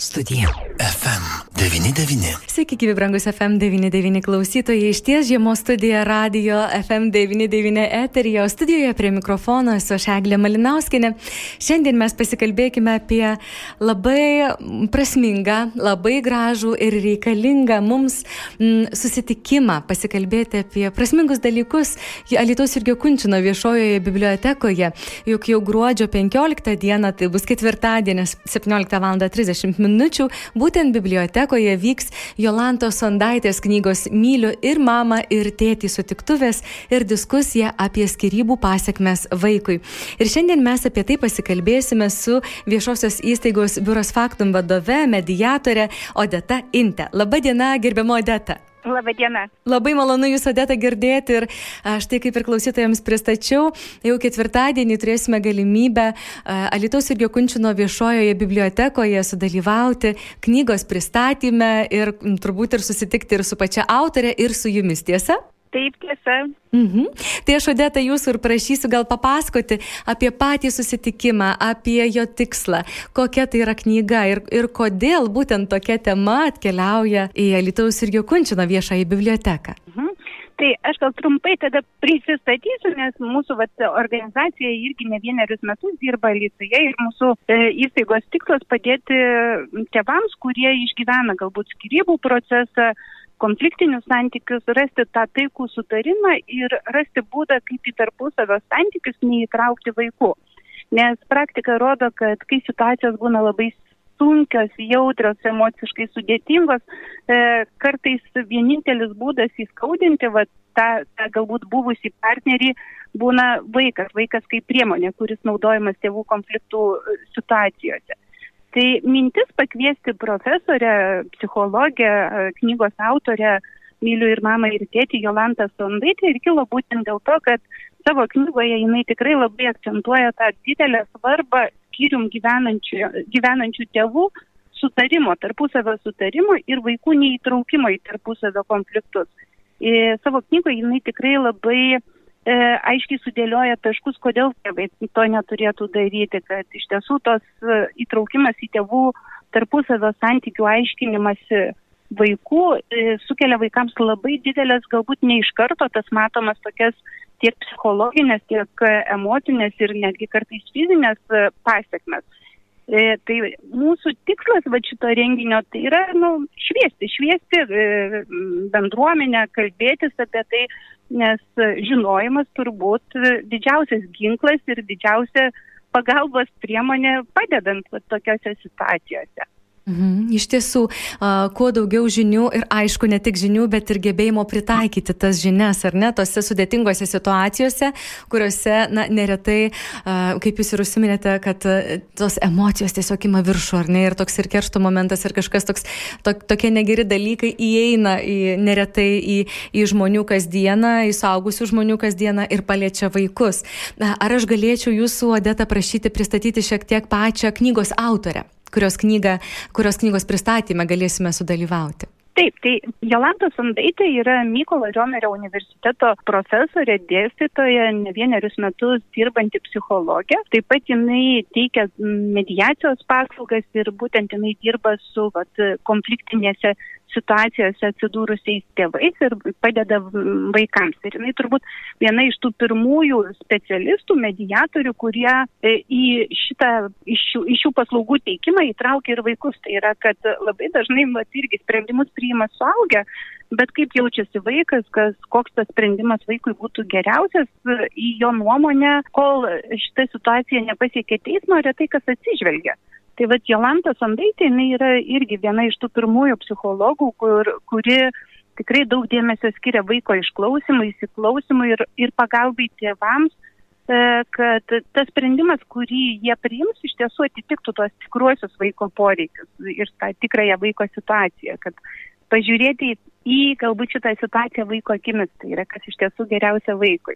Studija. FM99. Sveiki, gyvi brangus FM99 klausytojai. Iš ties žiemos studija radio FM99 eterija, o studijoje prie mikrofono esu aš Eglė Malinauskinė. Šiandien mes pasikalbėkime apie labai prasmingą, labai gražų ir reikalingą mums m, susitikimą, pasikalbėti apie prasmingus dalykus Alitaus ir Gekunčino viešojoje bibliotekoje. Juk jau gruodžio 15 dieną, tai bus ketvirtadienis 17 val. 30 min. Būtent bibliotekoje vyks Jolantos Sondaitės knygos Myliu ir mamą, ir tėtį sutiktuvės ir diskusija apie skirybų pasiekmes vaikui. Ir šiandien mes apie tai pasikalbėsime su viešosios įstaigos Biuros Faktum vadove, mediatorė Odeta Inte. Labadiena, gerbiamo Odeta. Labadiena. Labai malonu Jūs, Odeta, girdėti ir aš tai kaip ir klausytojams pristačiau, jau ketvirtadienį turėsime galimybę Alitaus ir Jokunčino viešojoje bibliotekoje sudalyvauti knygos pristatyme ir turbūt ir susitikti ir su pačia autorė, ir su Jumis, tiesa? Taip, tiesa. Mhm. Tai aš odeta jūsų ir prašysiu gal papasakoti apie patį susitikimą, apie jo tikslą, kokia tai yra knyga ir, ir kodėl būtent tokia tema atkeliauja į Alitaus ir Jokunčino viešąją biblioteką. Mhm. Tai aš gal trumpai tada prisistatysiu, nes mūsų vat, organizacija irgi ne vienerius metus dirba Lietuvoje ir mūsų e, įstaigos tikslas padėti tėvams, kurie išgyvena galbūt skirybų procesą, konfliktinius santykius, rasti tą taikų sutarimą ir rasti būdą, kaip į tarpusavio santykius neįtraukti vaikų. Nes praktika rodo, kad kai situacijos būna labai sunkios, jautrios, emociškai sudėtingos, e, kartais vienintelis būdas įskaudinti va, tą, tą galbūt buvusi partnerį būna vaikas, vaikas kaip priemonė, kuris naudojamas tėvų konfliktų situacijose. Tai mintis pakviesti profesorę, psichologę, knygos autorę, myliu ir mamą ir tėtį Jolantą Sondaitį ir kilo būtent dėl to, kad savo knygoje jinai tikrai labai akcentuoja tą didelę svarbą skyrium gyvenančių, gyvenančių tėvų sutarimo, tarpusavio sutarimo ir vaikų neįtraukimo į tarpusavio konfliktus. Ir savo knygoje jinai tikrai labai e, aiškiai sudėlioja taškus, kodėl tėvai to neturėtų daryti, kad iš tiesų tos e, įtraukimas į tėvų tarpusavio santykių aiškinimasi vaikų e, sukelia vaikams labai didelės, galbūt ne iš karto tas matomas tokias tiek psichologinės, tiek emocinės ir netgi kartais fizinės e, pasiekmes. E, tai mūsų tikslas va šito renginio tai yra nu, šviesti, šviesti e, bendruomenę, kalbėtis apie tai, nes žinojimas turbūt didžiausias ginklas ir didžiausia pagalbos priemonė padedant va, tokiose situacijose. Mhm. Iš tiesų, kuo daugiau žinių ir aišku, ne tik žinių, bet ir gebėjimo pritaikyti tas žinias, ar ne, tose sudėtingose situacijose, kuriuose, na, neretai, kaip jūs ir užsiminėte, kad uh, tos emocijos tiesiog ima viršų, ar ne, ir toks ir keršto momentas, ir kažkas toks, to, tokie negeri dalykai įeina į, neretai į, į žmonių kasdieną, į saugusių žmonių kasdieną ir paliečia vaikus. Ar aš galėčiau jūsų, Odeta, prašyti pristatyti šiek tiek pačią knygos autorę? Kurios, knygą, kurios knygos pristatymę galėsime sudalyvauti. Taip, tai Jolanta Sandaitė yra Mykolo Riomerio universiteto profesorė, dėstytoja, ne vienerius metus dirbanti psichologė. Taip pat jinai teikia mediacijos paslaugas ir būtent jinai dirba su vat, konfliktinėse situacijose atsidūrusiais tėvais ir padeda vaikams. Ir jinai turbūt viena iš tų pirmųjų specialistų, mediatorių, kurie e, į šitą, iš šių, iš šių paslaugų teikimą įtraukia ir vaikus. Tai yra, kad labai dažnai, mat, irgi sprendimus priima suaugę, bet kaip jaučiasi vaikas, kas, koks tas sprendimas vaikui būtų geriausias, į jo nuomonę, kol šita situacija nepasiekia teismo, retai kas atsižvelgia. Tai vad Jolanta Sandaitė, jinai yra irgi viena iš tų pirmųjų psichologų, kur, kuri tikrai daug dėmesio skiria vaiko išklausimui, įsiklausimui ir, ir pagalbai tėvams, e, kad tas sprendimas, kurį jie priims, iš tiesų atitiktų tuos tikruosius vaiko poreikius ir tą tikrąją vaiko situaciją, kad pažiūrėti į galbūt šitą situaciją vaiko akimis, tai yra kas iš tiesų geriausia vaikui.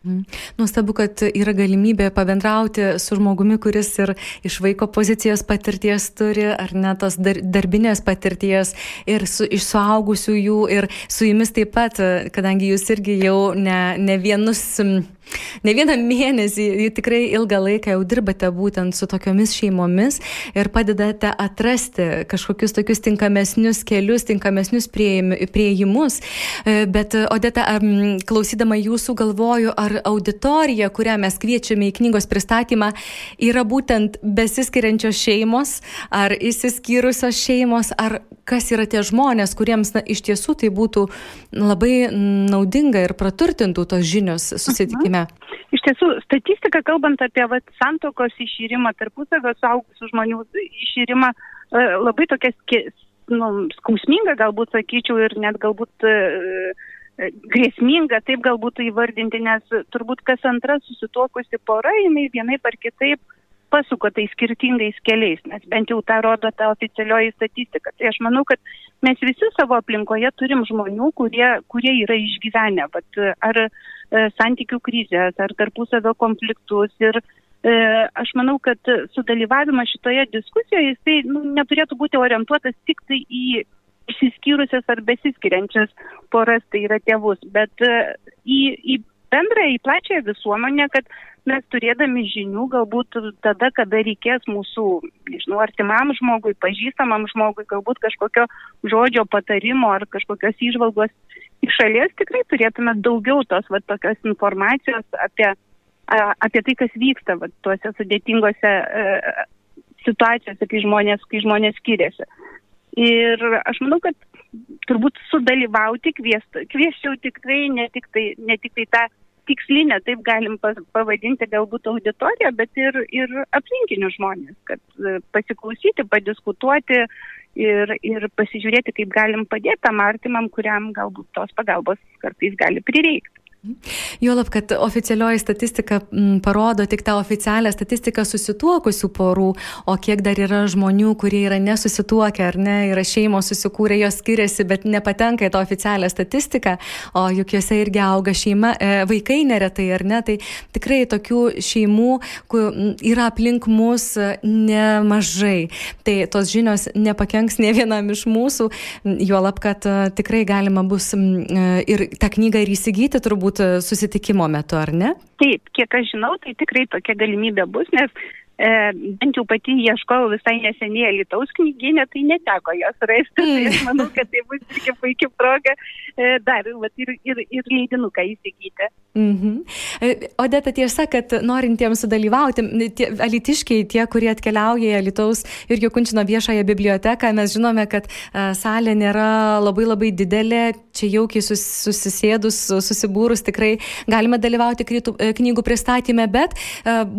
Mhm. Nuostabu, kad yra galimybė pabendrauti su žmogumi, kuris ir iš vaiko pozicijos patirties turi, ar ne tos dar, darbinės patirties, ir su, iš suaugusiųjų, ir su jumis taip pat, kadangi jūs irgi jau ne, ne vienus Ne vieną mėnesį, tikrai ilgą laiką jau dirbate būtent su tokiomis šeimomis ir padedate atrasti kažkokius tokius tinkamesnius kelius, tinkamesnius prieimus. E, bet, Odeta, klausydama jūsų galvoju, ar auditorija, kurią mes kviečiame į knygos pristatymą, yra būtent besiskiriančios šeimos, ar įsiskyrusios šeimos, ar kas yra tie žmonės, kuriems na, iš tiesų tai būtų labai naudinga ir praturtintų tos žinios susitikime. Mhm. Iš tiesų, statistika, kalbant apie vat, santokos išyrimą, tarpusavio suaugusių žmonių išyrimą, e, labai tokia nu, skausminga, galbūt sakyčiau, ir net galbūt e, e, grėsminga, taip galbūt įvardinti, nes turbūt kas antra susituokusi pora, jinai vienaip ar kitaip pasuka tai skirtingais keliais, nes bent jau tą rodo ta oficialioji statistika. Tai aš manau, kad mes visi savo aplinkoje turim žmonių, kurie, kurie yra išgyvenę, bet ar e, santykių krizės, ar tarpusavio konfliktus. Ir e, aš manau, kad sudalyvavimas šitoje diskusijoje jisai nu, neturėtų būti orientuotas tik tai į išsiskyrusias ar besiskiriančias poras, tai yra tėvus, bet e, į, į bendrą, į plačią visuomenę, kad mes turėdami žinių galbūt tada, kada reikės mūsų, nežinau, artimam žmogui, pažįstamam žmogui, galbūt kažkokio žodžio patarimo ar kažkokios išvalgos iš šalies, tikrai turėtume daugiau tos va, tokios informacijos apie, apie tai, kas vyksta va, tuose sudėtingose e, situacijose, kai žmonės, kai žmonės skiriasi. Ir aš manau, kad turbūt sudalyvauti kvieščiau tikrai ne tik tai, ne tik tai tą tikslinę, taip galim pavadinti galbūt auditoriją, bet ir, ir aplinkinius žmonės, kad e, pasiklausyti, padiskutuoti ir, ir pasižiūrėti, kaip galim padėti tam artimam, kuriam galbūt tos pagalbos kartais gali prireikti. Juolab, kad oficialioji statistika m, parodo tik tą oficialią statistiką susituokusių porų, o kiek dar yra žmonių, kurie yra nesusituokę ar ne, yra šeimos susikūrę, jos skiriasi, bet nepatenka į tą oficialią statistiką, o juk juose irgi auga šeima, e, vaikai neretai ar ne, tai tikrai tokių šeimų yra aplink mus nemažai. Tai tos žinios nepakenks ne vienam iš mūsų, juolab, kad e, tikrai galima bus e, ir tą knygą ir įsigyti turbūt galbūt e, susitikimo metu, ar ne? Taip, kiek aš žinau, tai tikrai tokia galimybė bus, nes bent jau pati ieškojau visai neseniai Alitaus knyginė, tai neteko jos rasti. Mm. Tai aš manau, kad tai bus irgi puikia proga e, dar vat, ir, ir, ir leidinuką įsigyti. Mm -hmm. Odeta tiesa, kad norintiems sudalyvauti, tie, alitiškiai, tie, kurie atkeliauja į Alitaus ir Jokunčino viešąją biblioteką, mes žinome, kad salė nėra labai labai didelė, čia jaukiai sus, susisėdus, susibūrus tikrai galime dalyvauti krytų, knygų pristatymę, bet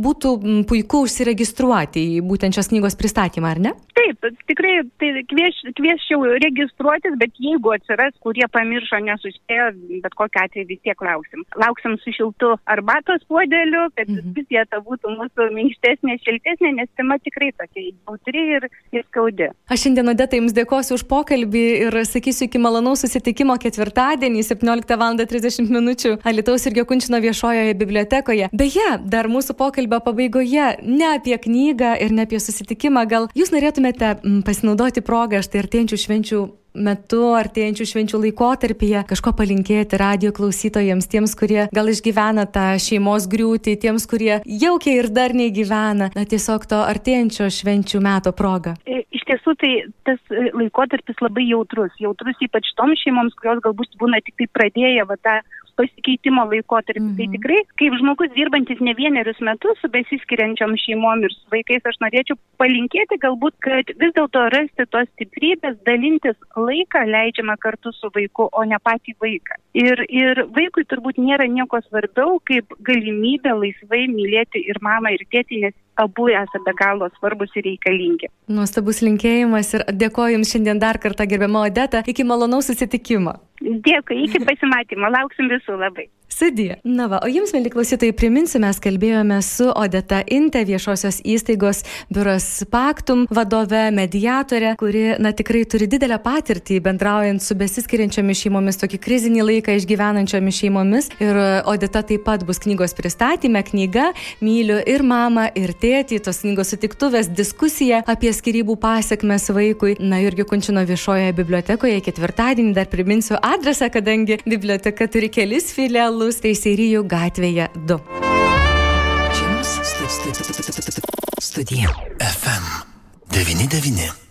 būtų puiku užsirašyti užsiregistruoti į būtent šios knygos pristatymą, ar ne? Taip, tikrai tai kvieš, kvieščiau registruotis, bet jeigu atsiras, kurie pamiršo, nesuspėjo, bet kokiu atveju vis tiek lauksim. Lauksim su šiltu arbatos puodeliu, kad mhm. vis vieta būtų mūsų minkštesnė, šiltesnė, nes tema tikrai tokia jautri ir, ir skaudi. Aš šiandien, Odeta, Jums dėkosiu už pokalbį ir sakysiu iki malonaus susitikimo ketvirtadienį 17 val. 30 min. Alitaus ir Gekunčino viešojoje bibliotekoje. Beje, dar mūsų pokalbio pabaigoje ne apie knygą ir ne apie susitikimą. Gal jūs norėtumėte pasinaudoti progą štai artėjančių švenčių metu, artėjančių švenčių laikotarpyje kažko palinkėti radio klausytojams, tiems, kurie gal išgyvena tą šeimos griūtį, tiems, kurie jaukiai ir darniai gyvena, na tiesiog to artėjančio švenčių meto proga. E, iš tiesų, tai tas e, laikotarpis labai jautrus, jautrus ypač toms šeimoms, kurios galbūt būna tik tai pradėję va, tą pasikeitimo laikotarpį. Tai mhm. Tai tikrai, kaip žmogus dirbantis ne vienerius metus su besiskiriančiom šeimom ir su vaikais, aš norėčiau palinkėti galbūt, kad vis dėlto rasti tos stiprybės, dalintis laiką leidžiamą kartu su vaiku, o ne patį vaiką. Ir, ir vaikui turbūt nėra nieko svarbiau, kaip galimybė laisvai mylėti ir mamą, ir tėtį, nes abu esate be galo svarbus ir reikalingi. Nuostabus linkėjimas ir dėkoju Jums šiandien dar kartą gerbiamą Odetą. Iki malonaus susitikimo. Dėkui, iki pasimatymo. Lauksim visų labai. Sudie. Na va, o jums, mėly klausytojai, priminsiu, mes kalbėjome su Odeta Inte, viešosios įstaigos biuras Paktum vadove, mediatorė, kuri, na, tikrai turi didelę patirtį bendraujant su besiskiriančiomis šeimomis, tokį krizinį laiką išgyvenančiomis šeimomis. Ir Odeta taip pat bus knygos pristatymė, knyga Myliu ir mamą, ir tėtį, tos knygos sutiktuvės, diskusija apie skirybų pasiekmes vaikui. Na, irgi Kunčino viešojoje bibliotekoje ketvirtadienį dar priminsiu adresą, kadangi biblioteka turi kelis filialus Vilniaus teisėrijų gatvėje 2. Čia mūsų studija. FM 99.